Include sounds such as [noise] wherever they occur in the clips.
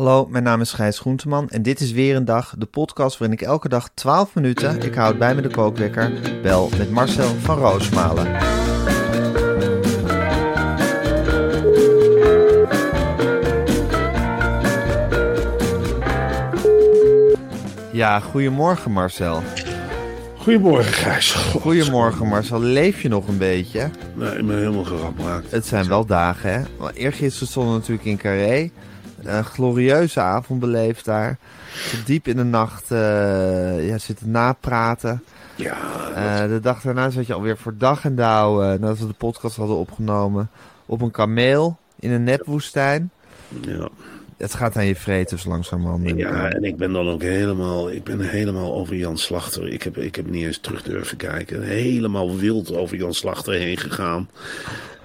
Hallo, mijn naam is Gijs Groenteman en dit is weer een dag, de podcast waarin ik elke dag 12 minuten, ik houd bij me de kookwekker, bel met Marcel van Roosmalen. Ja, goedemorgen Marcel. Goedemorgen, Gijs. God. Goedemorgen Marcel, leef je nog een beetje? Nee, ik ben helemaal geraakt. Het zijn wel dagen, hè? Eergisteren stonden we natuurlijk in Carré. Een glorieuze avond beleefd daar. Diep in de nacht eh, ja, zitten napraten. Ja, Eh, de dag daarna zat je alweer voor dag en dauw, eh, nadat we de podcast hadden opgenomen, op een kameel in een nepwoestijn. ja. Het gaat aan je vreten zo langzamerhand. ja, en ik ben dan ook helemaal, ik ben helemaal over Jan Slachter. Ik heb, ik heb niet eens terug durven kijken. Helemaal wild over Jan Slachter heen gegaan.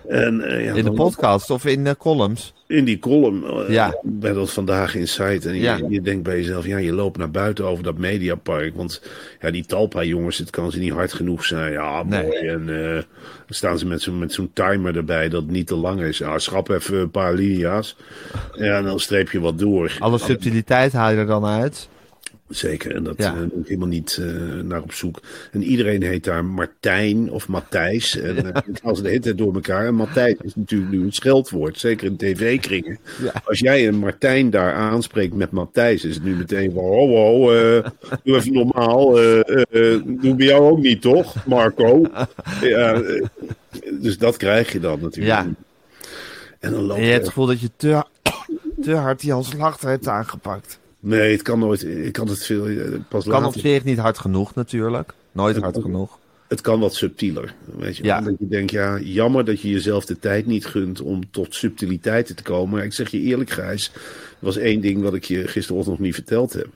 En, ja, in de podcast of in de columns. In die column eh, Ja. bij dat Vandaag in Site. En je, Ja. je denkt bij jezelf, ja, je loopt naar buiten over dat mediapark. Want ja, die Talpa-jongens, het kan ze niet hard genoeg zijn. Ja, Nee. mooi. En eh, dan staan ze met zo'n timer erbij dat niet te lang is. Ja, schrap even een paar linia's. Ja, en dan streep je wat door. Alle subtiliteit haal je er dan uit. Zeker, en dat Ja. eh, helemaal niet eh, naar op zoek. En iedereen heet daar Martijn of Matthijs. [laughs] En uh, als de hele tijd door elkaar. En Matthijs is natuurlijk nu een scheldwoord, zeker in tv-kringen. Ja. Als jij een Martijn daar aanspreekt met Matthijs, is het nu meteen van... Oh, oh, eh, doe even normaal. eh, eh, eh, doe bij jou ook niet, toch, Marco? [laughs] ja, eh, dus dat krijg je dan natuurlijk. Ja. En dan loopt En je hebt het gevoel dat je te, [coughs] te hard Jan Slachter hebt aangepakt. Nee, het kan nooit. Ik kan het veel eh, pas Kan later. op zich niet hard genoeg natuurlijk. Nooit hard genoeg. het kan wat subtieler. Weet je, Ja. wel. Dat je denkt, ja, jammer dat je jezelf de tijd niet gunt om tot subtiliteiten te komen. Maar ik zeg je eerlijk, Gijs, was één ding wat ik je gisterochtend nog niet verteld heb.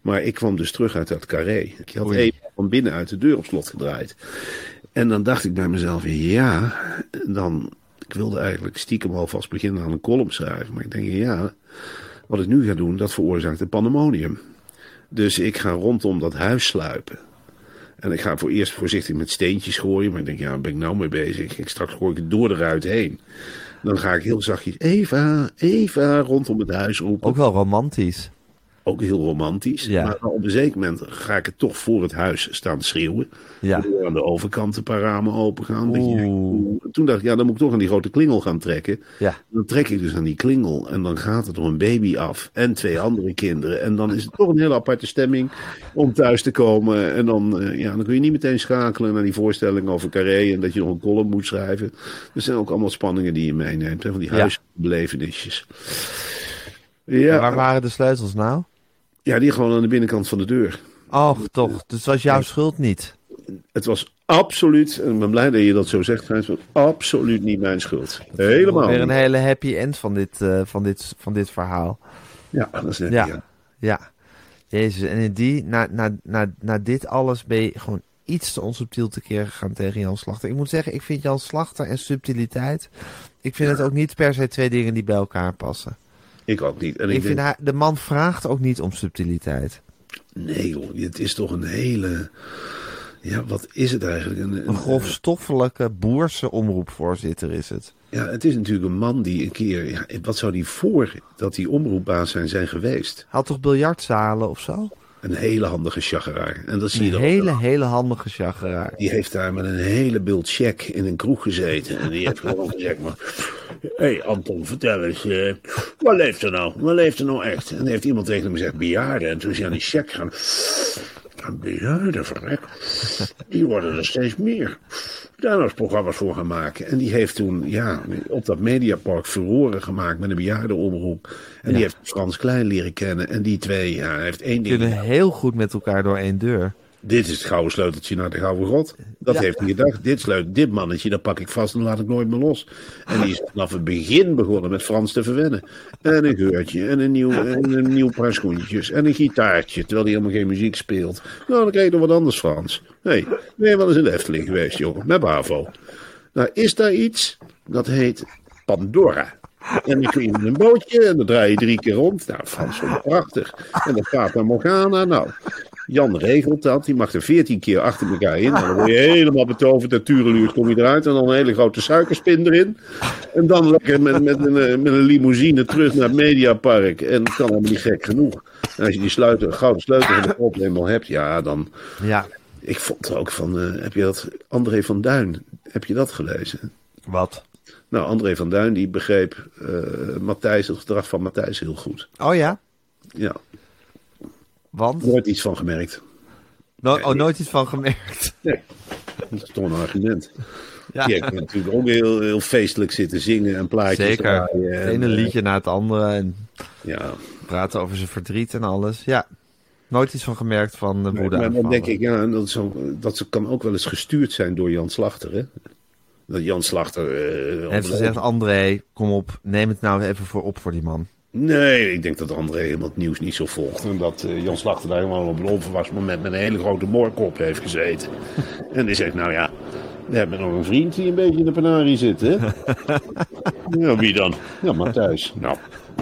Maar ik kwam dus terug uit dat carré. Ik had even van binnenuit de deur op slot gedraaid. En dan dacht ik bij mezelf, ja, dan... Ik wilde eigenlijk stiekem alvast beginnen aan een column schrijven. Maar ik denk, ja, wat ik nu ga doen, dat veroorzaakt een pandemonium. Dus ik ga rondom dat huis sluipen. En ik ga voor eerst voorzichtig met steentjes gooien. Maar ik denk, ja, waar ben ik nou mee bezig? Ik straks gooi ik het door de ruit heen. Dan ga ik heel zachtjes, Eva, Eva, rondom het huis roepen. Ook wel romantisch. Ook heel romantisch. Ja. Maar op een zeker moment ga ik het toch voor het huis staan schreeuwen. Ja. Aan de overkant een paar ramen open gaan. Toen dacht ik, ja, dan moet ik toch aan die grote klingel gaan trekken. Ja. Dan trek ik dus aan die klingel en dan gaat er door een baby af en twee andere kinderen. En dan is het toch een hele aparte stemming om thuis te komen. En dan, eh, ja, dan kun je niet meteen schakelen naar die voorstelling over Carré en dat je nog een column moet schrijven. Er zijn ook allemaal spanningen die je meeneemt, hè, van die Ja. huisbelevenisjes. En Ja, waar waren de sleutels nou? Ja, die gewoon aan de binnenkant van de deur. Oh, toch. Dus het was jouw schuld niet. Het was absoluut, en ik ben blij dat je dat zo zegt, Gijs, het was absoluut niet mijn schuld. Helemaal Weer een niet. hele happy end van dit, eh, van dit, van dit verhaal. Ja, dat is net, Ja. ja. Ja. Jezus. En in die, na, na, na, na dit alles ben je gewoon iets te onsubtiel tekeer gegaan tegen Jan Slachter. Ik moet zeggen, ik vind Jan Slachter en subtiliteit... Ik vind het ook niet per se twee dingen die bij elkaar passen. Ik ook niet. En Ik, ik, vind denk, de man vraagt ook niet om subtiliteit. nee joh, het is toch een hele, ja, wat is het eigenlijk? Een, Een een- grofstoffelijke boerse omroepvoorzitter is het. Ja, het is natuurlijk een man die een keer, ja, wat zou die voor dat hij omroepbaas zijn, zijn geweest? Had toch biljartzalen of zo? Een hele handige chageraar. En dat zie je Een hele, hele handige chageraar. Die heeft daar met een hele bult check in een kroeg gezeten. En die heeft gewoon gezegd, maar... Hé hey Anton, vertel eens, eh, wat leeft er nou? Wat leeft er nou echt? En dan heeft iemand tegen hem gezegd, bejaarden. En toen is hij aan die check gaan... Een bejaarden, verrek. Die worden er steeds meer. Daar nou eens programma's voor gaan maken. En die heeft toen ja, op dat Mediapark furoren gemaakt met een bejaardenomroep. En die heeft Frans Klein leren kennen. En die twee, ja, heeft één Die ding... kunnen heel goed met elkaar door één deur. Dit is het gouden sleuteltje naar de gouden grot. Dat Ja. heeft hij gedacht. Dit, sleut, dit mannetje, dat pak ik vast en laat ik nooit meer los. En die is vanaf het begin begonnen met Frans te verwennen. En een geurtje, en een nieuw, en een nieuw paar schoentjes, en een gitaartje, terwijl hij helemaal geen muziek speelt. Nou, dan krijg je nog wat anders, Frans. Nee, ben je wel eens in de Efteling geweest, jongen, met Bravo. Nou, is daar iets, dat heet Pandora. En dan kun je met een bootje en dan draai je drie keer rond. Nou, Frans prachtig. En dan gaat naar Morgana. Nou, Jan regelt dat. Die mag er veertien keer achter elkaar in. Nou, dan word je helemaal betoverd. En tureluurt kom je eruit. En dan een hele grote suikerspin erin. En dan lekker met, met, een, met een limousine terug naar het Mediapark. En kan allemaal niet gek genoeg. En als je die sleutel, gouden sleutel van de kop eenmaal hebt, ja, dan... Ja, Ik vond er ook van, eh, heb je dat, André van Duin, heb je dat gelezen? wat? Nou, André van Duin, die begreep eh Matthijs, het gedrag van Matthijs heel goed. Oh ja? Ja, Want? nooit iets van gemerkt. No oh, nooit iets van gemerkt. Nee, dat is toch een argument. Ja, heeft natuurlijk ook heel, heel feestelijk zitten zingen en plaatjes zeker. draaien. Het en, ene eh, liedje na het andere. En Ja, praten over zijn verdriet en alles. Ja, nooit iets van gemerkt van de maar, woede maar dan denk ik, ja, dat, is ook- dat ze- kan ook wel eens gestuurd zijn door Jan Slachter, hè? Dat Jan Slachter... Hij heeft gezegd, André, kom op, neem het nou even voor op voor die man. Nee, ik denk dat André helemaal het nieuws niet zo volgt. En dat eh, Jan Slachter daar helemaal op een onverwacht moment met een hele grote moorkop heeft gezeten. [laughs] en die zegt, nou ja, we hebben nog een vriend die een beetje in de penarie zit, hè? [laughs] ja, wie dan? Ja, Matthijs. Nou,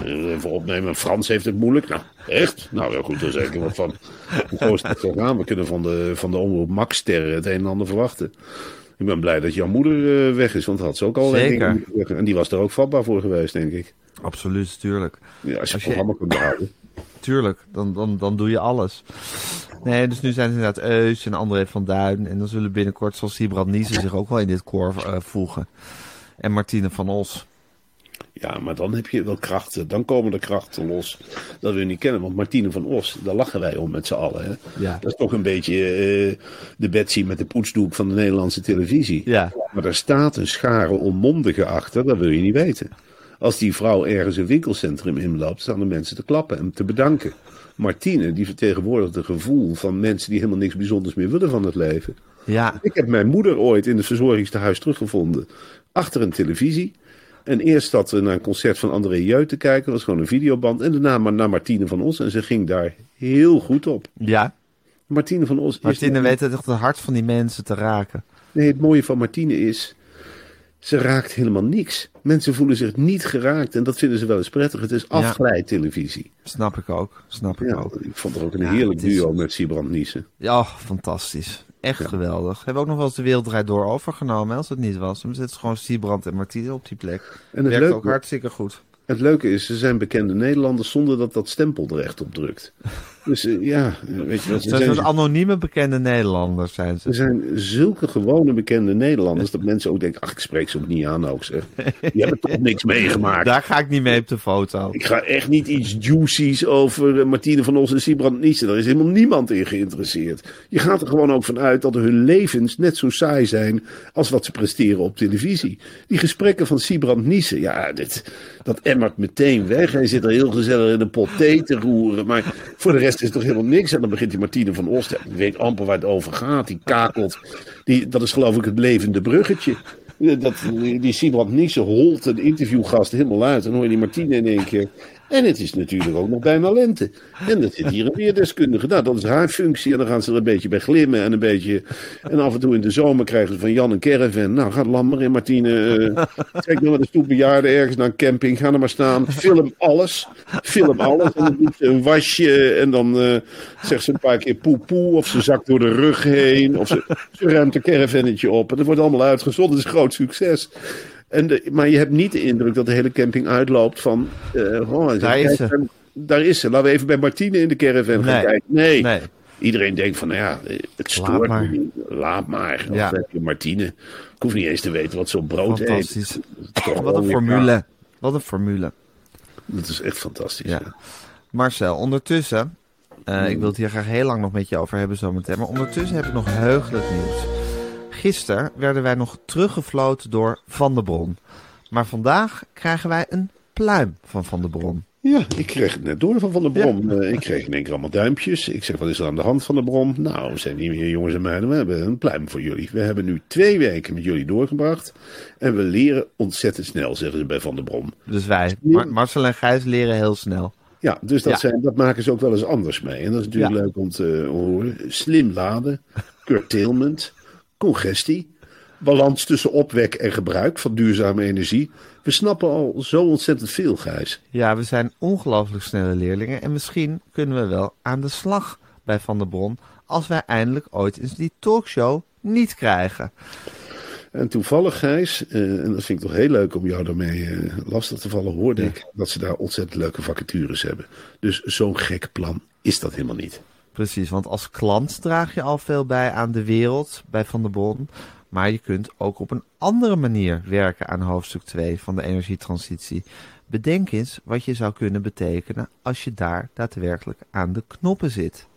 eh, even opnemen. Frans heeft het moeilijk. Nou, echt? Nou ja, goed, daar zeg ik wat van. Zo is het gegaan. We kunnen van de, van de omroep Max Sterren het een en ander verwachten. Ik ben blij dat jouw moeder eh, weg is, want dat had ze ook al Zeker. En die was er ook vatbaar voor geweest, denk ik. Absoluut, tuurlijk. Ja, als je Als je- programma kunt behouden. [laughs] Tuurlijk, dan, dan, dan doe je alles. Nee, dus nu zijn het inderdaad Eus en André van Duin. En dan zullen binnenkort, zoals Sibrand Niesen, zich ook wel in dit koor eh, voegen. En Martine van Os. Ja, maar dan heb je wel krachten. Dan komen de krachten los. Dat we niet kennen. Want Martine van Os, daar lachen wij om met z'n allen. Hè? Ja. Dat is toch een beetje eh, de Betsy met de poetsdoek van de Nederlandse televisie. Ja. Maar er staat een schare onmondigen achter. Dat wil je niet weten. Als die vrouw ergens een winkelcentrum inloopt, staan de mensen te klappen en te bedanken. Martine, die vertegenwoordigt het gevoel van mensen die helemaal niks bijzonders meer willen van het leven. Ja, Ik heb mijn moeder ooit in het verzorgingstehuis teruggevonden. Achter een televisie. En eerst zat we naar een concert van André Jeut te kijken. Dat was gewoon een videoband. En daarna maar naar Martine van Os. En ze ging daar heel goed op. ja. Martine van Os is... Martine weet het echt het hart van die mensen te raken. Nee, het mooie van Martine is... Ze raakt helemaal niks. Mensen voelen zich niet geraakt. En dat vinden ze wel eens prettig. Het is afgeleidtelevisie. Snap ik ook, snap ik Ja, ook. ik vond er ook een Ja, heerlijk is- duo met Sibrand Niesen. Ja, fantastisch. Echt geweldig. Hebben we ook nog wel eens de Wereldrijd door overgenomen, als het niet was. Dan zitten gewoon Siebrand en Martine op die plek. En het Werkt ook hartstikke goed. het leuke is, ze zijn bekende Nederlanders zonder dat dat stempel er echt op drukt. [laughs] Dus eh, ja, weet je wat, ze Ze zijn anonieme bekende Nederlanders, zijn er ze. zijn zulke gewone bekende Nederlanders dat mensen ook denken, ach, ik spreek ze ook niet aan ook zeg. Die hebben toch niks meegemaakt. Daar ga ik niet mee op de foto. Ik ga echt niet iets juicy's over eh, Martine van Os en Siebrand Niesen. Daar is helemaal niemand in geïnteresseerd. Je gaat er gewoon ook vanuit dat hun levens net zo saai zijn als wat ze presteren op televisie. Die gesprekken van Siebrand Niesen, ja, dit, dat emmert meteen weg. Hij zit er heel gezellig in een pot thee te roeren. Maar voor de rest is er toch helemaal niks. En dan begint die Martine van Os, die weet amper waar het over gaat. Die kakelt. Die, dat is geloof ik het levende bruggetje. Dat, die Siebrand Niesen holt een interviewgast helemaal uit. Dan hoor je die Martine in één keer. En het is natuurlijk ook nog bijna lente. En dat zit hier een weerdeskundige. Nou, dat is haar functie. En dan gaan ze er een beetje bij glimmen. En een beetje. En af en toe in de zomer krijgen ze van Jan een caravan. Nou, gaat lam maar in, Martine. eh trek nou met een stoep bejaarden ergens naar een camping. Ga er maar staan. Film alles. Film alles. En dan doet ze een wasje. En dan eh, zegt ze een paar keer poe poe. Of ze zakt door de rug heen. Of ze, ze ruimt een caravannetje op. En dat wordt allemaal uitgezonden. Dat is een groot succes. En de, maar je hebt niet de indruk dat de hele camping uitloopt van... eh oh, Daar is ze. daar is ze. Laten we even bij Martine in de caravan gaan kijken. Nee. Nee. Iedereen denkt van, nou ja, het stoort Laat maar. me. Laat maar. Of Ja. heb je Martine. Ik hoef niet eens te weten wat zo'n brood eet. Toch Wat een formule. Wat een formule. Dat is echt fantastisch. Ja. ja. Marcel, ondertussen, eh, ik wil het hier graag heel lang nog met je over hebben zometeen, maar ondertussen heb ik nog heugelijk nieuws. Gisteren werden wij nog teruggefloten door Van der Bron. Maar vandaag krijgen wij een pluim van Van der Bron. Ja, ik kreeg het net door van Van der Brom. Eh, ik kreeg in één keer allemaal duimpjes. Ik zeg, wat is er aan de hand van de Brom? Nou, we zijn niet meer jongens en meiden. We hebben een pluim voor jullie. We hebben nu twee weken met jullie doorgebracht. En we leren ontzettend snel, zeggen ze bij Van der Brom. Dus wij, Mar- Marcel en Gijs, leren heel snel. Ja, dus dat, Ja. Zijn, dat maken ze ook wel eens anders mee. En dat is natuurlijk Ja. leuk om te horen. Slim laden, curtailment, congestie, balans tussen opwek en gebruik van duurzame energie. We snappen al zo ontzettend veel, Gijs. Ja, we zijn ongelooflijk snelle leerlingen en misschien kunnen we wel aan de slag bij Van der Bron als wij eindelijk ooit eens die talkshow niet krijgen. En toevallig, Gijs, eh, en dat vind ik toch heel leuk om jou daarmee eh, lastig te vallen, hoorde ik dat ze daar ontzettend leuke vacatures hebben. Dus zo'n gek plan is dat helemaal niet. Precies, want als klant draag je al veel bij aan de wereld bij Van der Bron. Maar je kunt ook op een andere manier werken aan hoofdstuk 2 van de energietransitie. Bedenk eens wat je zou kunnen betekenen als je daar daadwerkelijk aan de knoppen zit.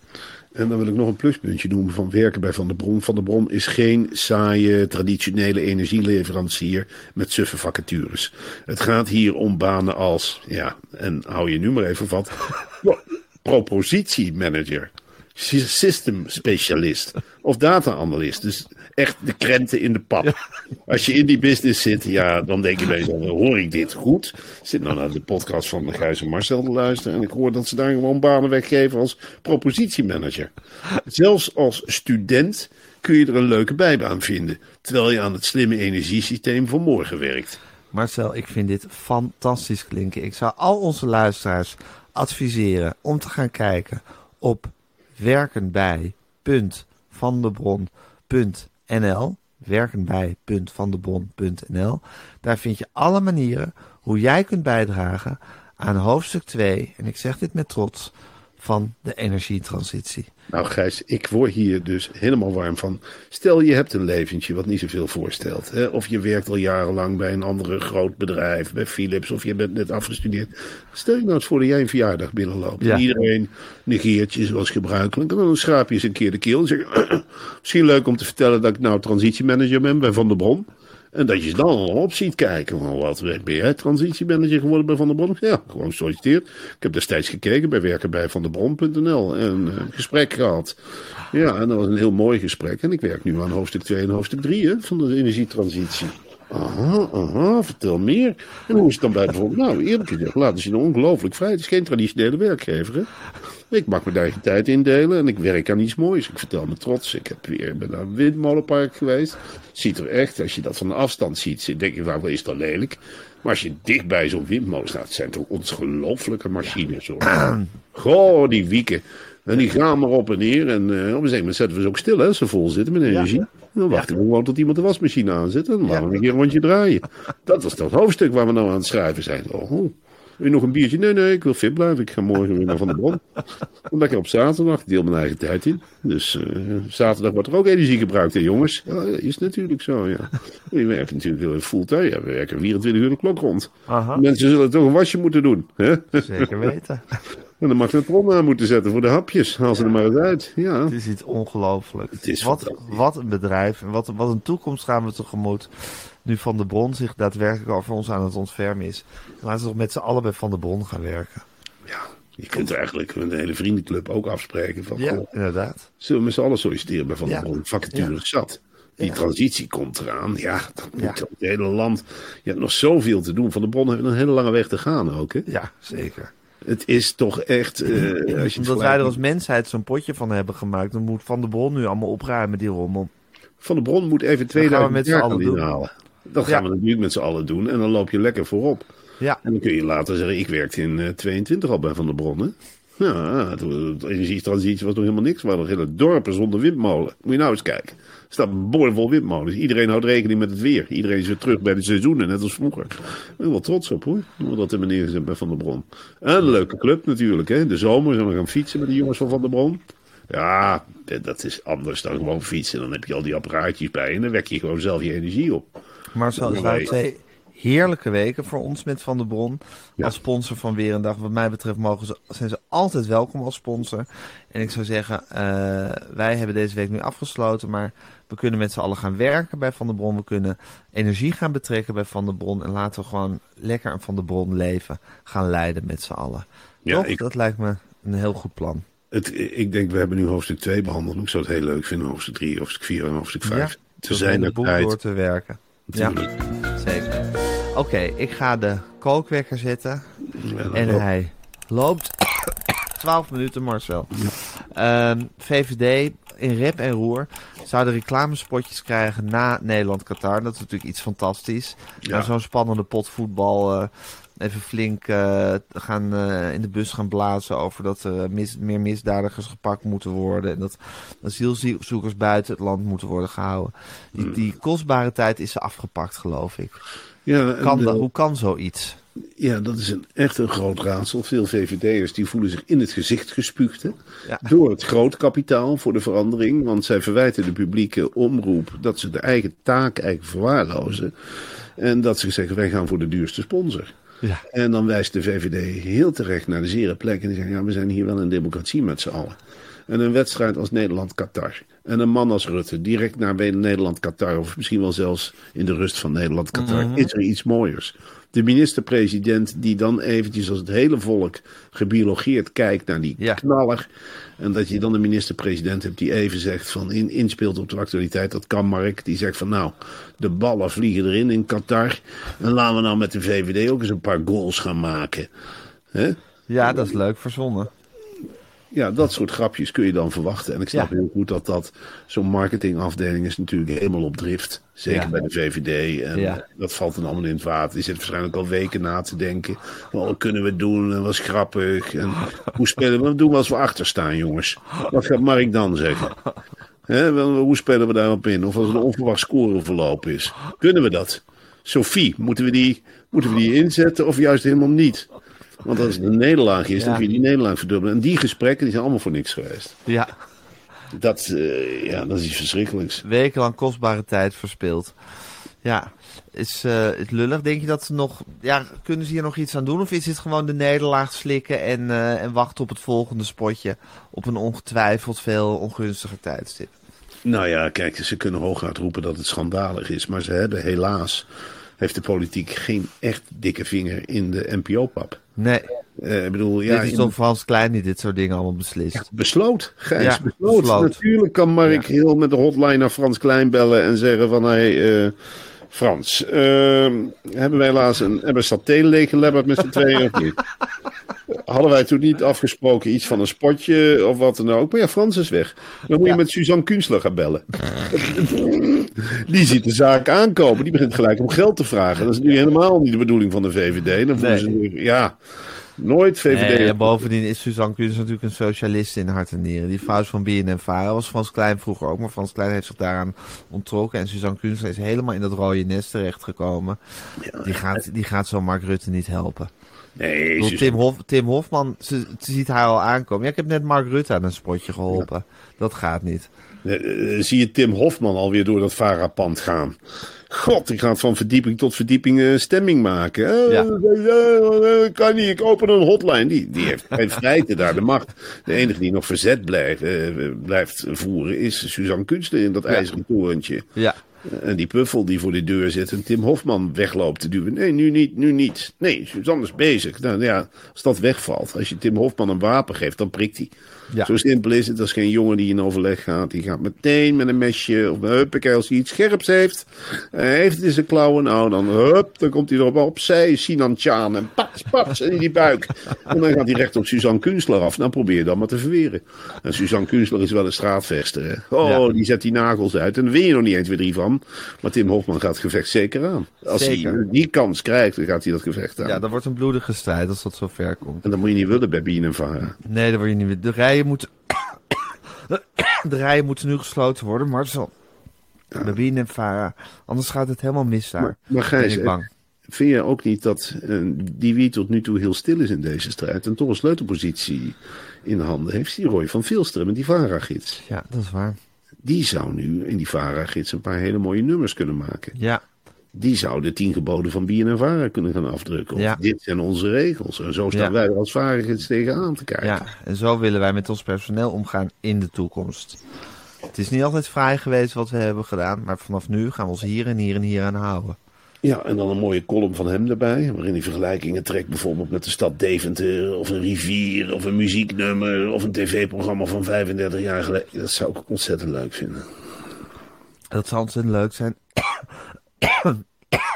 En dan wil ik nog een pluspuntje noemen van werken bij Van der Bron. Van der Bron is geen saaie, traditionele energieleverancier met suffe vacatures. Het gaat hier om banen als, ja, en hou je nu maar even vat, [laughs] propositiemanager, system specialist of data-analyst. Dus echt de krenten in de pap. Als je in die business zit, ja, dan denk je bij jezelf, hoor ik dit goed? Ik zit nou naar de podcast van Gijs en Marcel te luisteren en ik hoor dat ze daar gewoon banen weggeven als propositiemanager. Zelfs als student kun je er een leuke bijbaan vinden, terwijl je aan het slimme energiesysteem van morgen werkt. Marcel, ik vind dit fantastisch klinken. Ik zou al onze luisteraars adviseren om te gaan kijken op werkenbij.vandebron.nl werkenbij.vandebron.nl Daar vind je alle manieren hoe jij kunt bijdragen aan hoofdstuk 2, en ik zeg dit met trots, van de energietransitie. Nou Gijs, ik word hier dus helemaal warm van. Stel je hebt een leventje wat niet zoveel voorstelt. Hè? Of je werkt al jarenlang bij een andere groot bedrijf, bij Philips, of je bent net afgestudeerd. Stel je nou eens voor dat jij een verjaardag binnenloopt. Ja. En iedereen negeert je zoals gebruikelijk. En dan schraap je eens een keer de keel en zeg je, [clears throat] misschien leuk om te vertellen dat ik nou transitiemanager ben bij Van der Bron. En dat je ze dan al op ziet kijken. Van wat ben jij transitiemanager geworden bij Van der Bron? Ja, gewoon gesolliciteerd. Ik heb destijds gekeken bij werken bij vandebron.nl en eh, een gesprek gehad. Ja, en dat was een heel mooi gesprek. En ik werk nu aan hoofdstuk 2 en hoofdstuk 3 hè, van de energietransitie. Aha, aha, vertel meer. En hoe is het dan bij bijvoorbeeld? Nou, eerlijk gezegd, laten ze je nou ongelooflijk vrij. Het is geen traditionele werkgever, hè? Ik mag mijn eigen tijd indelen en ik werk aan iets moois. Ik vertel me trots. Ik heb weer ben naar een windmolenpark geweest. Ziet er echt, als je dat van de afstand ziet, denk je, wel is dat lelijk. Maar als je dicht bij zo'n windmolen staat, het zijn toch ongelooflijke machines. Hoor. Goh, die wieken. En die gaan maar op en neer. En eh, op een gegeven moment zetten we ze ook stil, hè, als ze vol zitten met energie. Dan wachten we gewoon tot iemand de wasmachine aanzet. En dan laten we een keer een rondje draaien. Dat was dat hoofdstuk waar we nou aan het schrijven zijn. Oh, wil je nog een biertje? Nee, nee, ik wil fit blijven. Ik ga morgen weer naar Van der Bron. En lekker op zaterdag. Ik deel mijn eigen tijd in. Dus eh, zaterdag wordt er ook energie gebruikt, hè jongens? Ja, is natuurlijk zo, ja. Je werkt natuurlijk fulltime. Ja, we werken 24 uur de klok rond. Aha. Mensen zullen toch een wasje moeten doen. Hè? Zeker weten. [laughs] En dan mag je het bron aan moeten zetten voor de hapjes. Haal ze er maar eens uit. Ja. Het is iets ongelooflijks. Wat, wat een bedrijf en wat, wat een toekomst gaan we tegemoet. Nu Van de Bron zich daadwerkelijk over ons aan het ontfermen is. Laten we toch met z'n allen bij Van de Bron gaan werken. ja. Je kunt eigenlijk met een hele vriendenclub ook afspreken. Van, Ja, goh, inderdaad. zullen we met z'n allen solliciteren bij Van Ja. der Bron? Vacature Ja. zat. Die Ja. transitie komt eraan. Ja, dat moet Ja. het hele land. Je hebt nog zoveel te doen. Van der Bron heeft een hele lange weg te gaan ook. Hè? Ja, zeker. Het is toch echt. eh, als je Omdat wij er als mensheid zo'n potje van hebben gemaakt, dan moet Van de Bron nu allemaal opruimen, die rommel. Van der Bron moet even gaan we 2000 met z'n allen inhalen. Dat Ja. gaan we natuurlijk met z'n allen doen. En dan loop je lekker voorop. Ja, En dan kun je later zeggen, ik werkte in eh, 22 al bij Van der Bron. Ja, de energietransitie was nog helemaal niks. We hadden hele dorpen zonder windmolen. Moet je nou eens kijken. Er staat een boordevol windmolens. Iedereen houdt rekening met het weer. Iedereen is weer terug bij de seizoenen, net als vroeger. Ik ben wel trots op hoor. Dat in meneer gezet bij Van der Bron. En een leuke club natuurlijk. Hè. De zomer zijn we gaan fietsen met de jongens van Van der Bron. Ja, dat is anders dan gewoon fietsen. Dan heb je al die apparaatjes bij en dan wek je gewoon zelf je energie op. Marcel, twee heerlijke weken voor ons met Van der Bron. Als sponsor van Weer een Dag. Wat mij betreft mogen ze, zijn ze altijd welkom als sponsor. En ik zou zeggen, uh, wij hebben deze week nu afgesloten. Maar we kunnen met z'n allen gaan werken bij Van der Bron. We kunnen energie gaan betrekken bij Van der Bron. En laten we gewoon lekker een Van der Bron leven gaan leiden met z'n allen. Ja, ik... Dat lijkt me een heel goed plan. Het, ik denk, we hebben nu hoofdstuk 2 behandeld. Ik zou het heel leuk vinden, hoofdstuk 3, hoofdstuk 4 en hoofdstuk 5. Ja, te zijn er tijd. door te werken. Ja, zeker. Oké, ik ga de kookwekker zetten. en hij loopt [coughs] 12 minuten, Marcel. Ja. Um, VVD in rep en roer zouden reclamespotjes krijgen na Nederland-Qatar. Dat is natuurlijk iets fantastisch. Ja. Zo'n spannende pot voetbal. Uh, even flink uh, gaan, uh, in de bus gaan blazen over dat er mis, meer misdadigers gepakt moeten worden. En dat asielzoekers buiten het land moeten worden gehouden. Die, die kostbare tijd is afgepakt, geloof ik. Ja, kan dat, hoe kan zoiets? Ja, dat is een, echt een groot raadsel. Veel VVD'ers die voelen zich in het gezicht gespuugd. Door het grootkapitaal voor de verandering. Want zij verwijten de publieke omroep dat ze de eigen taak eigenlijk verwaarlozen. En dat ze zeggen, wij gaan voor de duurste sponsor. Ja. En dan wijst de VVD heel terecht naar de zere plek. En die zeggen, ja, we zijn hier wel een democratie met z'n allen. En een wedstrijd als Nederland-Qatar. En een man als Rutte, direct naar Nederland-Qatar. Of misschien wel zelfs in de rust van Nederland-Qatar. Mhm. Is er iets mooiers de minister-president die dan eventjes als het hele volk gebiologeerd kijkt naar die knaller. En dat je dan de minister-president hebt die even zegt van in, inspeelt op de actualiteit. Dat kan Mark. Die zegt van nou, de ballen vliegen erin in Qatar. En laten we nou met de VVD ook eens een paar goals gaan maken. Ja, dat is leuk verzonnen ja, dat soort grapjes kun je dan verwachten. En ik snap heel goed dat dat zo'n marketingafdeling is natuurlijk helemaal op drift. Zeker bij de VVD. En dat valt dan allemaal in het water. Die zit waarschijnlijk al weken na te denken. Wat kunnen we doen? En wat is grappig? En hoe spelen we? Wat doen we als we achter staan, jongens? Wat gaat Mark dan zeggen? hoe spelen we daarop in? Of als er een onverwacht scoreverloop is. Kunnen we dat? Sophie, moeten we, die, moeten we die inzetten of juist helemaal niet? Want als het een nederlaag is, dan kun je die nederlaag verdubbelen. En die gesprekken die zijn allemaal voor niks geweest. Ja. Dat, uh, ja, dat is iets verschrikkelijks. Wekenlang kostbare tijd verspild. Ja, is uh, het lullig. Denk je dat ze nog. Ja, kunnen ze hier nog iets aan doen? Of is het gewoon de nederlaag slikken en, uh, en wachten op het volgende spotje? Op een ongetwijfeld veel ongunstiger tijdstip? Nou ja, kijk, ze kunnen hooguit roepen dat het schandalig is. Maar ze hebben helaas. Heeft de politiek geen echt dikke vinger in de NPO-pap. Nee. Uh, ik bedoel, ja, dit is toch Frans Klein die dit soort dingen allemaal beslist? Ja, besloot, Gijs, ja, besloot. besloot. Natuurlijk kan Mark ja. heel met de hotline naar Frans Klein bellen en zeggen van... Hey, uh, Frans, uh, hebben wij helaas een hebben saté leeggelebberd met z'n tweeën of [laughs] niet? Hadden wij toen niet afgesproken iets van een spotje of wat dan ook? Maar ja, Frans is weg. Dan moet je met Suzanne Kunstler gaan bellen. [laughs] Die ziet de zaak aankomen. Die begint gelijk om geld te vragen. Dat is nu helemaal niet de bedoeling van de VVD. Dan voelen nee. ze ja, nooit VVD. Nee, bovendien is Suzanne Kunstler natuurlijk een socialist in hart en nieren. Die vrouw van BNN Vara was Frans Klein vroeger ook. Maar Frans Klein heeft zich daaraan onttrokken. En Suzanne Kunstler is helemaal in dat rode nest terechtgekomen. Die, gaat, die gaat zo Mark Rutte niet helpen. Nee, Tim, Hof, Tim Hofman ze, ziet haar al aankomen. Ja, ik heb net Mark Rutte aan een spotje geholpen. Dat gaat niet. Uh, zie je Tim Hofman alweer door dat Varapand gaan. God, die gaat van verdieping tot verdieping uh, stemming maken. Uh, ja. kan niet, ik open een hotline. Die, die heeft geen feite daar de macht. De enige die nog verzet blijft, blijft voeren is Suzanne Kunstler in dat ijzeren torentje. Ja. En die puffel die voor de deur zit en Tim Hofman wegloopt te duwen. Nee, nu niet, nu niet. Nee, Suzanne is bezig. Nou ja, als dat wegvalt, als je Tim Hofman een wapen geeft, dan prikt hij. Ja. Zo simpel is het. Dat is geen jongen die in overleg gaat. Die gaat meteen met een mesje of een huppakee als hij iets scherps heeft. Hij heeft het in zijn klauwen. Nou, dan hup, dan komt hij erop opzij. Sinan Chan en pats, pats in die buik. En dan gaat hij recht op Suzanne Kunstler af. Dan probeer je dat maar te verweren. En Suzanne Kunstler is wel een straatvechter. Hè? Oh, die zet die nagels uit. En dan win je nog niet eens weer drie van. aan. Maar Tim Hofman gaat het gevecht zeker aan. Als Zeker. hij die kans krijgt, dan gaat hij dat gevecht aan. Ja, dat wordt een bloedige strijd als dat zo ver komt. En dat moet je niet willen bij Bien en Vara. Nee, dat word je niet meer. De rijen moeten... [coughs] De rijen moeten nu gesloten worden, Marcel. Bien en Vara. Anders gaat het helemaal mis daar. Maar, maar Gijs, ik bang. vind je ook niet dat eh, die wie tot nu toe heel stil is in deze strijd... en toch een sleutelpositie in de handen heeft, die Roy van Veelster met die Vara-gids. Ja, dat is waar. Die zou nu in die Vara-gids een paar hele mooie nummers kunnen maken. Ja, Die zou de tien geboden van Bien en Vara kunnen gaan afdrukken. Of Ja. dit zijn onze regels. En zo staan Ja. wij als Vara-gids tegenaan te kijken. ja, en zo willen wij met ons personeel omgaan in de toekomst. Het is niet altijd vrij geweest wat we hebben gedaan, maar vanaf nu gaan we ons hier en hier en hier aan houden. Ja, en dan een mooie column van hem erbij. Waarin hij vergelijkingen trekt bijvoorbeeld met de stad Deventer. Of een rivier. Of een muzieknummer. Of een tv-programma van 35 jaar geleden. Dat zou ik ontzettend leuk vinden. Dat zou ontzettend leuk zijn.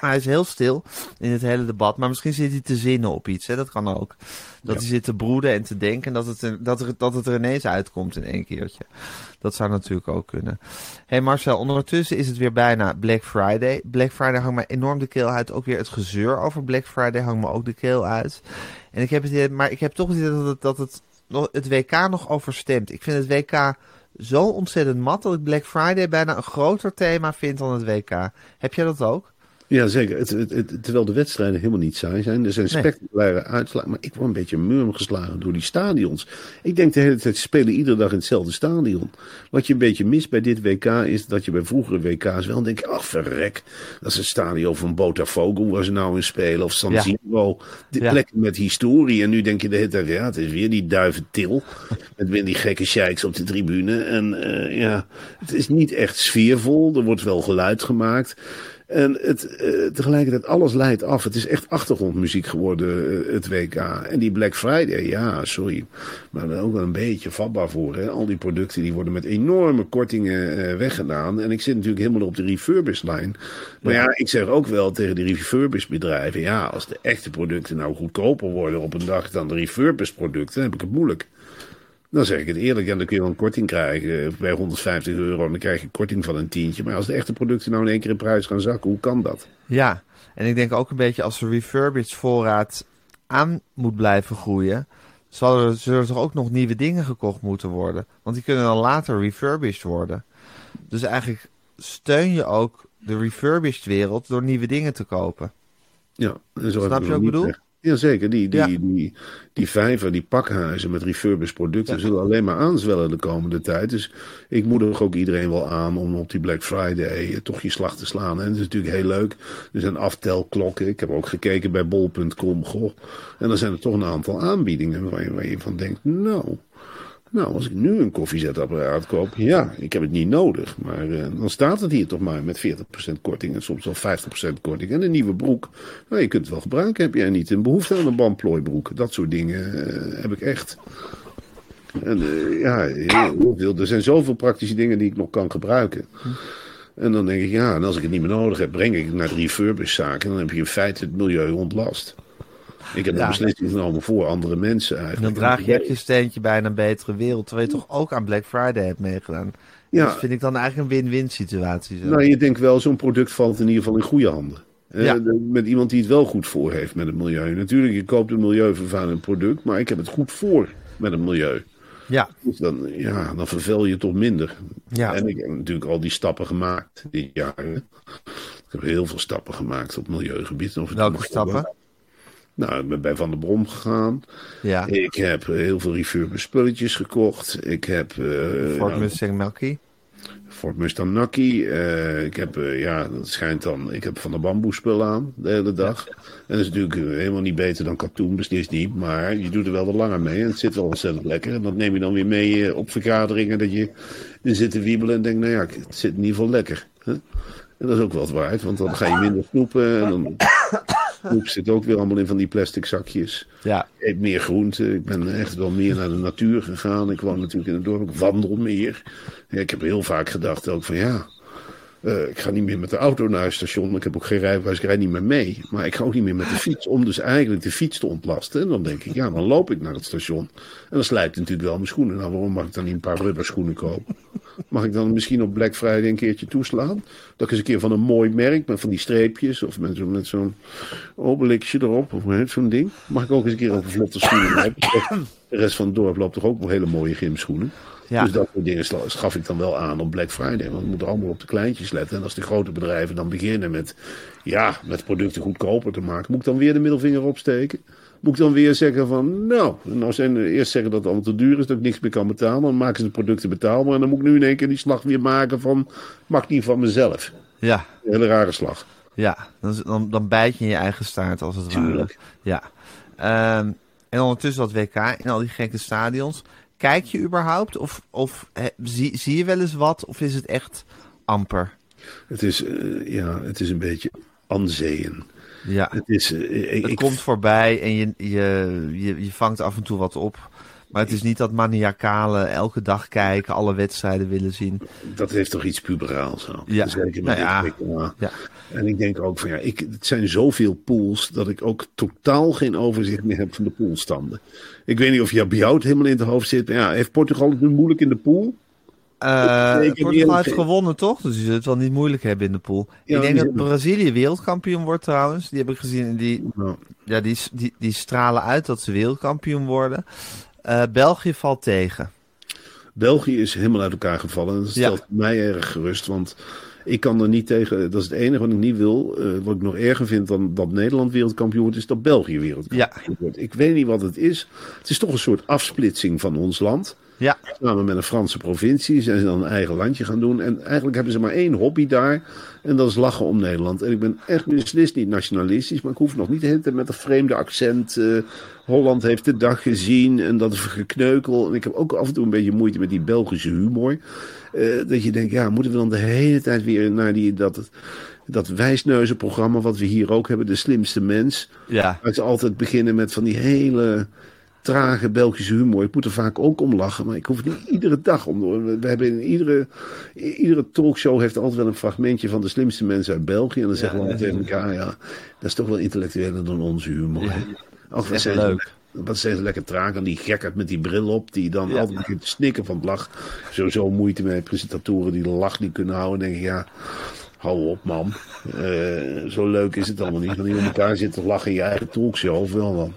Hij is heel stil in het hele debat, maar misschien zit hij te zinnen op iets. Hè? Dat kan ook. Dat Ja. hij zit te broeden en te denken dat het, dat, er, dat het er ineens uitkomt in één keertje. Dat zou natuurlijk ook kunnen. hey Marcel, ondertussen is het weer bijna Black Friday. Black Friday hangt me enorm de keel uit. Ook weer het gezeur over Black Friday hangt me ook de keel uit. En ik heb het, maar ik heb toch het idee dat het, dat het, het WK nog overstemt. Ik vind het WK zo ontzettend mat dat ik Black Friday bijna een groter thema vind dan het WK. Heb jij dat ook? Ja, zeker. Het, het, het- terwijl de wedstrijden helemaal niet saai zijn. Er zijn spectaculaire uitslagen. Maar ik word een beetje murm geslagen door die stadions. Ik denk de hele tijd, ze spelen iedere dag in hetzelfde stadion. Wat je een beetje mist bij dit WK is dat je bij vroegere WK's wel denkt, ach verrek. Dat is het stadion van Botafogo waar ze nou in spelen. Of San. Siro. De Ja. plekken met historie. En nu denk je de hele tijd, ja, het is weer die duiventil. Met weer die gekke sheiks op de tribune. En eh, ja, het is niet echt sfeervol. Er wordt wel geluid gemaakt. En het, eh, tegelijkertijd, alles leidt af. Het is echt achtergrondmuziek geworden, eh, het WK. En die Black Friday, ja, sorry. Maar daar ook wel een beetje vatbaar voor. Hè? Al die producten die worden met enorme kortingen eh, weggedaan. En ik zit natuurlijk helemaal op de refurbished-lijn. Maar ja. ik zeg ook wel tegen de refurbished bedrijven... ja, als de echte producten nou goedkoper worden op een dag dan de refurbished producten... dan heb ik het moeilijk. Dan zeg ik het eerlijk, dan kun je wel een korting krijgen eh, bij 150 euro. En dan krijg je een korting van een tientje. Maar als de echte producten nou in één keer in prijs gaan zakken, hoe kan dat? Ja, en ik denk ook een beetje als de refurbished voorraad aan moet blijven groeien, zal er, zullen er toch ook nog nieuwe dingen gekocht moeten worden. Want die kunnen dan later refurbished worden. Dus eigenlijk steun je ook de refurbished wereld door nieuwe dingen te kopen. Ja, en zo Snap je ik wat ik nog bedoel? Jazeker, die, die, Ja. die, die vijver, die pakhuizen met refurbished producten zullen alleen maar aanzwellen de komende tijd. Dus ik moedig ook iedereen wel aan om op die Black Friday toch je slag te slaan. En het is natuurlijk heel leuk. Er zijn aftelklokken. Ik heb ook gekeken bij bol.com. Goh. En dan zijn er toch een aantal aanbiedingen waar je, waar je van denkt, nou... Nou, als ik nu een koffiezetapparaat koop, ja, ik heb het niet nodig. Maar eh, dan staat het hier toch maar met 40% korting en soms wel 50% korting. En een nieuwe broek, nou, je kunt het wel gebruiken. Heb jij niet een behoefte aan een bandplooibroek? Dat soort dingen eh, heb ik echt. En eh, ja. Er zijn zoveel praktische dingen die ik nog kan gebruiken. En dan denk ik, ja, en als ik het niet meer nodig heb, breng ik het naar de refurbishzaak. En dan heb je in feite het milieu ontlast. Ik heb Ja. een beslissing genomen voor andere mensen En eigenlijk. dan draag je ook je steentje bij een betere wereld, terwijl je toch ook aan Black Friday hebt meegedaan. Ja. Dat vind ik dan eigenlijk een win-win situatie. Zo. Nou, je denkt wel, zo'n product valt in ieder geval in goede handen. Ja. Met iemand die het wel goed voor heeft met het milieu. Natuurlijk, je koopt een milieuvervuilend product, maar ik heb het goed voor met het milieu. Ja, Dus dan, ja, dan vervuil je toch minder. Ja. En ik heb natuurlijk al die stappen gemaakt dit jaar. Ik heb heel veel stappen gemaakt op milieugebied. Of welke stappen? Nou, ik ben bij Van der Brom gegaan. Ja, Ik heb heel veel refurbished spulletjes gekocht. Ik heb... eh, Ford nou, Mustang Mach-E. Ford Mustang Naki. eh, ik heb, eh, ja, dat schijnt dan, ik heb van de bamboe spul aan de hele dag. En dat is natuurlijk helemaal niet beter dan katoen, beslist niet. Maar je doet er wel wat langer mee en het zit wel ontzettend lekker. En dat neem je dan weer mee op vergaderingen, dat je zit te wiebelen en denkt, nou ja, het zit in ieder geval lekker. Hè? En dat is ook wel wat waard, want dan ga je minder snoepen. En dan [laughs] snoep zit ook weer allemaal in van die plastic zakjes. Ja, Ik eet meer groente. Ik ben echt wel meer naar de natuur gegaan. Ik woon natuurlijk in het dorp. Ik wandel meer. Ja, ik heb heel vaak gedacht ook van ja. Eh, ik ga niet meer met de auto naar het station. Ik heb ook geen rijbewijs. Ik rijd niet meer mee. Maar ik ga ook niet meer met de fiets. Om dus eigenlijk de fiets te ontlasten. En dan denk ik, ja, dan loop ik naar het station. En dan slijt natuurlijk wel mijn schoenen. Nou, waarom mag ik dan niet een paar rubberschoenen kopen? Mag ik dan misschien op Black Friday een keertje toeslaan? Dat ik eens een keer van een mooi merk, met van die streepjes, of met, zo, met zo'n obelixje erop, of zo'n ding. Mag ik ook eens een keer op een vlotte schoenen? De rest van het dorp loopt toch ook wel hele mooie gymschoenen? Ja. Dus dat soort dingen schaf ik dan wel aan op Black Friday. Want we moeten allemaal op de kleintjes letten. En als de grote bedrijven dan beginnen met, ja, met producten goedkoper te maken, moet ik dan weer de middelvinger opsteken? Moet ik dan weer zeggen van, nou, nou zijn eerst zeggen dat het allemaal te duur is, dat ik niks meer kan betalen. Dan maken ze de producten betaalbaar. En dan moet ik nu in één keer die slag weer maken van, mag niet van mezelf. Ja, Een hele rare slag. ja. Dan, dan, dan bijt je in je eigen staart als het ware. Tuurlijk. Ja. Ehm, en ondertussen dat WK in al die gekke stadions. Kijk je überhaupt? Of, of zie, zie je wel eens wat? Of is het echt amper? Het is, eh, ja, het is een beetje anzeeën. Ja. Het is, eh, ik, Het ik- komt voorbij en je, je, je, je vangt af en toe wat op. Maar het is niet dat maniacale elke dag kijken, alle wedstrijden willen zien. dat heeft toch iets puberaals ook. Ja. Zeker met Nou ja. dit. Ja. En ik denk ook van ja, ik, het zijn zoveel pools dat ik ook totaal geen overzicht meer heb van de poolstanden. Ik weet niet of het helemaal in het hoofd zit. Maar ja, heeft Portugal het nu moeilijk in de pool? Eh, Portugal heeft gewonnen, toch? Dus je zult het wel niet moeilijk hebben in de pool. Ja, ik denk dat Brazilië wereldkampioen wordt trouwens. Die heb ik gezien. En die, ja, die, die, die stralen uit dat ze wereldkampioen worden. Eh, België valt tegen. België is helemaal uit elkaar gevallen. En dat stelt mij erg gerust. Want ik kan er niet tegen. Dat is het enige wat ik niet wil. eh, wat ik nog erger vind dan dat Nederland wereldkampioen wordt, is dat België wereldkampioen wordt. Ik weet niet wat het is. Het is toch een soort afsplitsing van ons land. Ja, Samen met een Franse provincie zijn ze dan een eigen landje gaan doen. En eigenlijk hebben ze maar één hobby daar. En dat is lachen om Nederland. En ik ben echt beslist niet nationalistisch. Maar ik hoef nog niet de hele tijd met een vreemde accent. eh, Holland heeft de dag gezien. En dat is gekneukel. En ik heb ook af en toe een beetje moeite met die Belgische humor. Eh, dat je denkt, ja, moeten we dan de hele tijd weer naar die, dat, dat wijsneuzenprogramma. Wat we hier ook hebben. De slimste mens. ja. Waar ze altijd beginnen met van die hele trage Belgische humor. Ik moet er vaak ook om lachen, maar ik hoef het niet iedere dag om. We hebben in iedere, iedere talkshow heeft altijd wel een fragmentje van de slimste mensen uit België. En dan zeggen we altijd tegen elkaar, ja, dat is toch wel intellectueler dan onze humor. Ja. Ach, wat zijn leuk. Wat zijn ze lekker traag aan die gekkerd met die bril op, die dan Ja. altijd begint te snikken van het lach. Sowieso moeite met presentatoren die de lach niet kunnen houden. Denk ik, ja, hou op man. Eh, zo leuk is het allemaal niet. Dan hier met elkaar zitten te lachen in je eigen talkshow, of wel dan.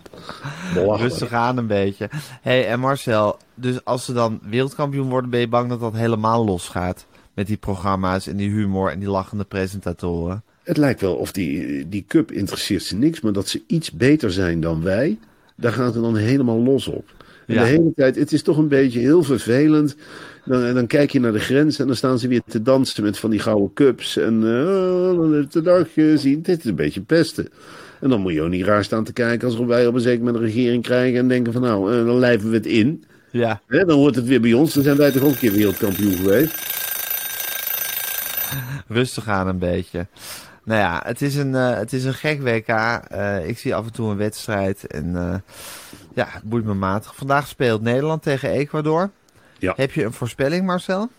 Belachelijk. Rustig aan een beetje. hey, en Marcel, dus als ze dan wereldkampioen worden, ben je bang dat dat helemaal losgaat? Met die programma's en die humor en die lachende presentatoren. Het lijkt wel of die, die cup interesseert ze niks, maar dat ze iets beter zijn dan wij, daar gaan ze dan helemaal los op. En Ja. de hele tijd, het is toch een beetje heel vervelend. Dan, dan kijk je naar de grens en dan staan ze weer te dansen met van die gouden cups. En heeft de dag gezien? Dit is een beetje pesten. En dan moet je ook niet raar staan te kijken als wij op een zeker moment een regering krijgen en denken van nou, eh, dan lijven we het in. Ja, Hè, dan wordt het weer bij ons. Dan zijn wij toch ook een keer wereldkampioen geweest. rustig aan een beetje. Nou ja, het is een, eh, het is een gek WK. Eh, ik zie af en toe een wedstrijd en eh, ja, het boeit me matig. Vandaag speelt Nederland tegen Ecuador. Ja. Heb je een voorspelling, Marcel? 0-0?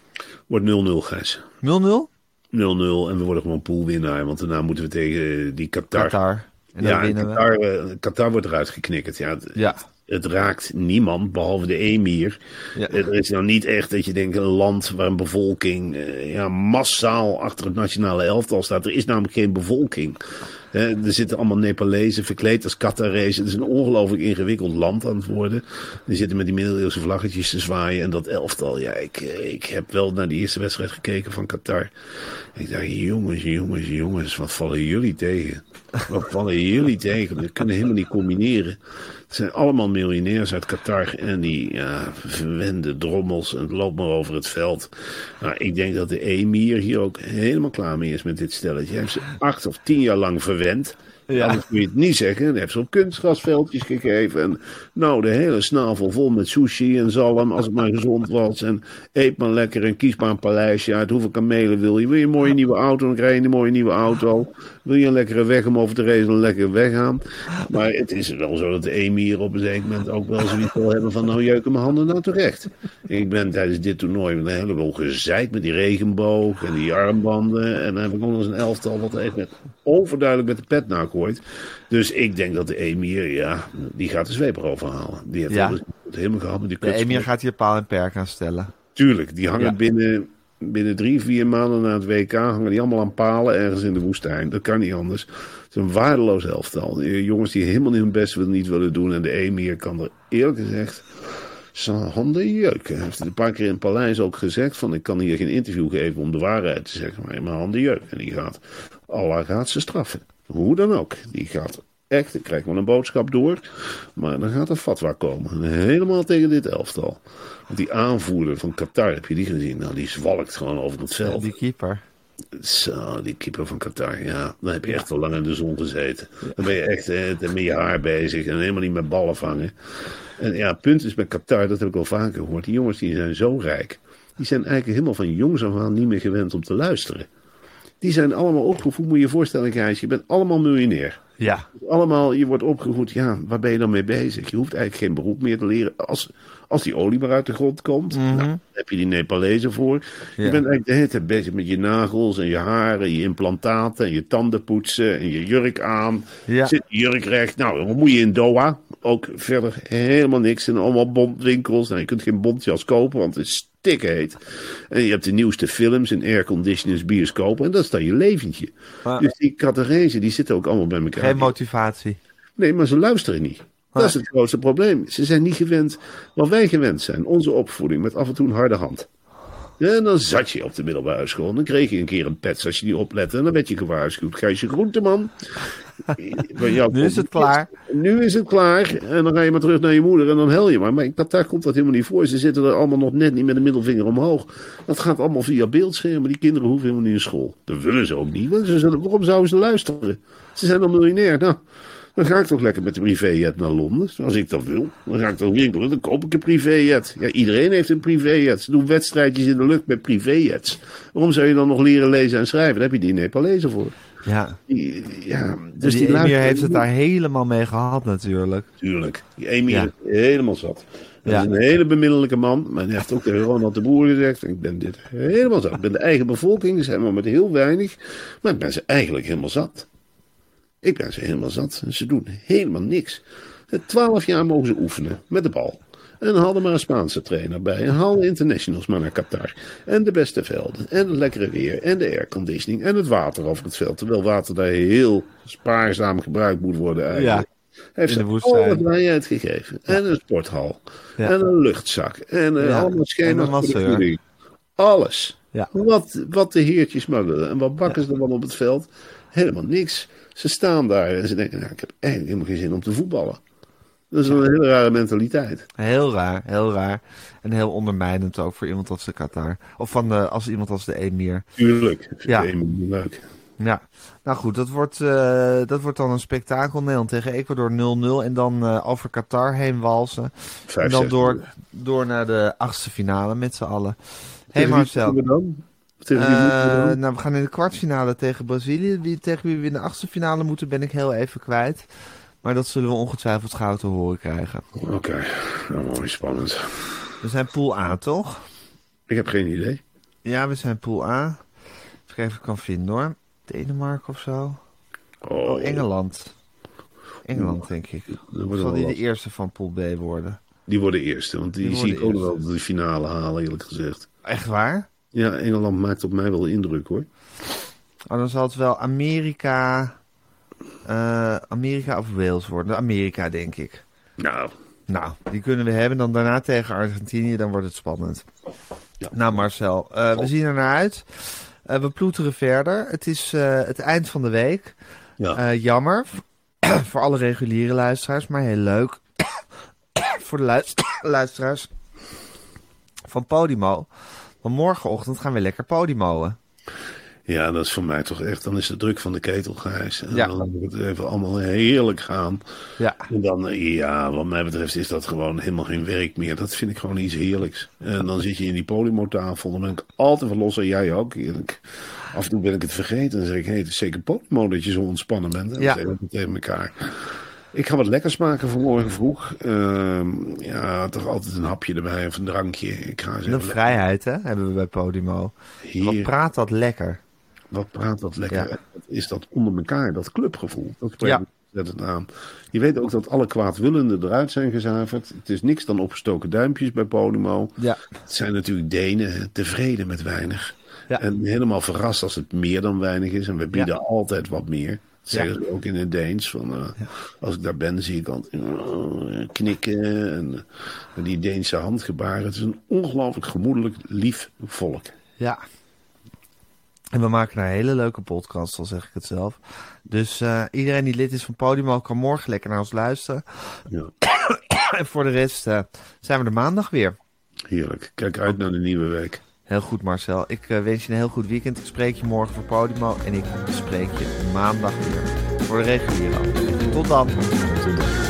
Wordt 0-0, Gijs. 0-0 en we worden gewoon poolwinnaar. Want daarna moeten we tegen die Qatar. Qatar. En ja, en we. Qatar, Qatar wordt eruit geknikkerd. Ja, het, Ja. Het raakt niemand, behalve de emir. Ja. Eh, Er is nou niet echt dat je denkt een land waar een bevolking eh, ja, massaal achter het nationale elftal staat. Er is namelijk geen bevolking. Er zitten allemaal Nepalezen verkleed als Qatarezen. Het is een ongelooflijk ingewikkeld land aan het worden. Die zitten met die middeleeuwse vlaggetjes te zwaaien. En dat elftal, ja, ik, ik heb wel naar de eerste wedstrijd gekeken van Qatar. Ik dacht, jongens, jongens, jongens, wat vallen jullie tegen? Wat [laughs] vallen jullie tegen? We kunnen helemaal niet combineren. Het zijn allemaal miljonairs uit Qatar en die ja, verwende drommels en loopt maar over het veld. Nou, ik denk dat de emir hier ook helemaal klaar mee is met dit stelletje. Hij heeft ze acht of tien jaar lang verwend. event. Ja. Kun je het niet zeggen. Hij heeft ze op kunstgrasveldjes gegeven. En nou, de hele snavel vol met sushi en zalm, als het maar gezond was. En eet maar lekker en kies maar een paleisje uit. Hoeveel kamelen wil je? Wil je een mooie nieuwe auto? Dan krijg je een mooie nieuwe auto. Wil je een lekkere weg om over te? Dan lekker weggaan. Maar het is wel zo dat de emir op een zeker moment ook wel zoiets wil hebben van... nou, jeuken mijn handen nou terecht. Ik ben tijdens dit toernooi een heleboel gezeid met die regenboog en die armbanden. En dan heb ik nog eens een elftal wat met, overduidelijk met de pet naar Dus ik denk dat de emir, ja, die gaat de zweep erover halen. Die heeft Ja. alles helemaal gehad met die De emir gaat hier paal en perk aan stellen. Tuurlijk, die hangen Ja. binnen, binnen drie, vier maanden na het WK hangen die allemaal aan palen ergens in de woestijn. Dat kan niet anders. Het is een waardeloos elftal. Jongens die helemaal niet hun best willen, niet willen doen. En de Emir kan er eerlijk gezegd zijn handen jeuken. Hij heeft het een paar keer in het paleis ook gezegd. Van ik kan hier geen interview geven om de waarheid te zeggen. Maar mijn handen jeuken. En die gaat, Allah gaat ze straffen. Hoe dan ook. Die gaat echt, ik krijg wel een boodschap door. Maar dan gaat er fatwa komen. En helemaal tegen dit elftal. Want die aanvoerder van Qatar, heb je die gezien? Nou, die zwalkt gewoon over het veld. Die keeper. Zo, die keeper van Qatar, ja. Dan heb je echt al lang in de zon gezeten. Dan ben je echt eh, met je haar bezig en helemaal niet met ballen vangen. En ja, het punt is met Qatar, dat heb ik al vaker gehoord. Die jongens die zijn zo rijk. Die zijn eigenlijk helemaal van jongs af aan niet meer gewend om te luisteren. Die zijn allemaal opgevoed, moet je je voorstellen, Gijs. Je bent allemaal miljonair. Ja. Allemaal, je wordt opgevoed, ja, waar ben je dan mee bezig? Je hoeft eigenlijk geen beroep meer te leren. Als, als die olie maar uit de grond komt, nou, daar heb je die Nepalezen voor. Je Mhm. Bent eigenlijk de hele tijd bezig met je nagels en je haren, je implantaten en je tanden poetsen en je jurk aan. Ja. Zit je jurk recht. Nou, dan moet je in Doha. Ook verder helemaal niks. En allemaal bondwinkels. Nou, je kunt geen bondjas kopen, want het is stikheet. En je hebt de nieuwste films in airconditioners, bioscopen. En dat is dan je leventje. Maar- Dus die Qatarezen, die zitten ook allemaal bij elkaar. Geen motivatie. Nee, maar ze luisteren niet. Dat is Ah. het grootste probleem. Ze zijn niet gewend wat wij gewend zijn. Onze opvoeding met af en toe een harde hand. En dan zat je op de middelbare school. En dan kreeg je een keer een pets als je niet oplette. En dan werd je gewaarschuwd. Gijsje Groenteman. Nu is het klaar. Nu is het klaar. En dan ga je maar terug naar je moeder en dan hel je maar. Maar dat, daar komt dat helemaal niet voor. Ze zitten er allemaal nog net niet met de middelvinger omhoog. Dat gaat allemaal via beeldschermen. Die kinderen hoeven helemaal niet naar school. Dat willen ze ook niet. Want ze zullen, waarom zouden ze luisteren? Ze zijn al miljonair. Nou, dan ga ik toch lekker met de privéjet naar Londen. Als ik dat wil. Dan ga ik toch winkelen. Dan koop ik een privéjet. Ja, iedereen heeft een privéjet. Ze doen wedstrijdjes in de lucht met privéjets. Waarom zou je dan nog leren lezen en schrijven? Daar heb je die Nepalezen voor. Ja. Die- Ja, dus Dus die die Emir heeft het daar helemaal mee gehad natuurlijk. Tuurlijk. Die Emir Ja. is helemaal zat. Dat Ja. is een hele bemiddelijke man. Maar hij heeft ook tegen Ronald de Boer gezegd. Ik ben dit helemaal zat. Ik ben de eigen bevolking. Ze zijn maar met heel weinig. Maar ik ben ze eigenlijk helemaal zat. Ik ben ze helemaal zat. Ze doen helemaal niks. Twaalf jaar mogen ze oefenen met de bal. En hadden maar een Spaanse trainer bij. En haalden internationals maar naar Qatar. En de beste velden. En het lekkere weer. En de airconditioning. En het water over het veld. Terwijl water daar heel spaarzaam gebruikt moet worden eigenlijk. Hij heeft ze alle vrijheid gegeven. En een sporthal. Ja. En een luchtzak. En eh, Ja. allemaal schema's. Alles. Ja. Wat, wat de heertjes maar willen. En wat bakken ze dan op het veld? Helemaal niks. Ze staan daar en ze denken, nou, ik heb eigenlijk helemaal geen zin om te voetballen. Dat is een hele rare mentaliteit. Heel raar, heel raar. En heel ondermijnend ook voor iemand als de Qatar. Of van de, als iemand als de Emir. Tuurlijk. Ja. helemaal niet leuk. Ja, nou goed, dat wordt, eh, dat wordt dan een spektakel. Nederland tegen Ecuador 0-0. En dan eh, over Qatar heen walsen. En dan door, door naar de achtste finale met z'n allen. Hé hey Marcel, we dan? Tegen wie we Eh, dan? nou, we gaan in de kwartfinale tegen Brazilië. Wie, tegen wie we in de achtste finale moeten, ben ik heel even kwijt. Maar dat zullen we ongetwijfeld gauw te horen krijgen. Oké, nou mooi spannend. We zijn pool A, toch? Ik heb geen idee. Ja, we zijn pool A. Even kijken of ik kan vinden hoor. Denemarken of zo. Oh, Oh, Engeland. Engeland, denk ik. Dat zal die de eerste van pool B worden? Die worden eerste, want die, Die zie ik ook nog wel de finale halen, eerlijk gezegd. Echt waar? Ja, Engeland maakt op mij wel indruk hoor. Oh, dan zal het wel Amerika... eh, Amerika of Wales worden. Amerika, denk ik. Nou, Nou, die kunnen we hebben. Dan daarna tegen Argentinië, dan wordt het spannend. Ja. Nou Marcel, eh, we zien er naar uit. Eh, we ploeteren verder. Het is het eind van de week. ja. Jammer. [coughs] voor alle reguliere luisteraars, maar heel leuk. [coughs] voor de luist- [coughs] luisteraars van Podimo. Want morgenochtend gaan we lekker Podimoen. Ja, dat is voor mij toch echt, dan is de druk van de ketel grijs. En Ja. dan ik het even allemaal heerlijk gaan. Ja. En dan, eh, ja, wat mij betreft is dat gewoon helemaal geen werk meer. Dat vind ik gewoon iets heerlijks. En dan zit je in die Podimo-tafel, dan ben ik altijd van los en jij ook. Af en toe ben ik het vergeten. Dan zeg ik, hé, het is zeker Podimo dat je zo ontspannen bent. En Ja. we tegen elkaar. Ik ga wat lekkers maken voor morgen vroeg. Ehm, ja, toch altijd een hapje erbij of een drankje. Ik ga eens De vrijheid, hè, hebben we bij Podimo. Wat hier. praat dat lekker. Wat praat dat lekker. Ja. Is dat onder elkaar, dat clubgevoel. Dat spreekt Ja. het aan. Je weet ook dat alle kwaadwillenden eruit zijn gezuiverd. Het is niks dan opgestoken duimpjes bij Podimo. Ja. Het zijn natuurlijk Denen tevreden met weinig. Ja. En helemaal verrast als het meer dan weinig is. En we bieden Ja. altijd wat meer. Dat zeggen ze ook in het Deens. Van, eh, Als ik daar ben, zie ik altijd eh, knikken. En eh, die Deense handgebaren. Het is een ongelooflijk gemoedelijk, lief volk. Ja. En we maken daar een hele leuke podcast, al zeg ik het zelf. Dus eh, iedereen die lid is van Podimo kan morgen lekker naar ons luisteren. Ja, [coughs] En voor de rest eh, zijn we er maandag weer. heerlijk. Kijk uit naar de nieuwe week. Heel goed Marcel. Ik eh, wens je een heel goed weekend. Ik spreek je morgen voor Podimo. En ik spreek je maandag weer voor de reguliere aflevering. Tot dan. Tot dan.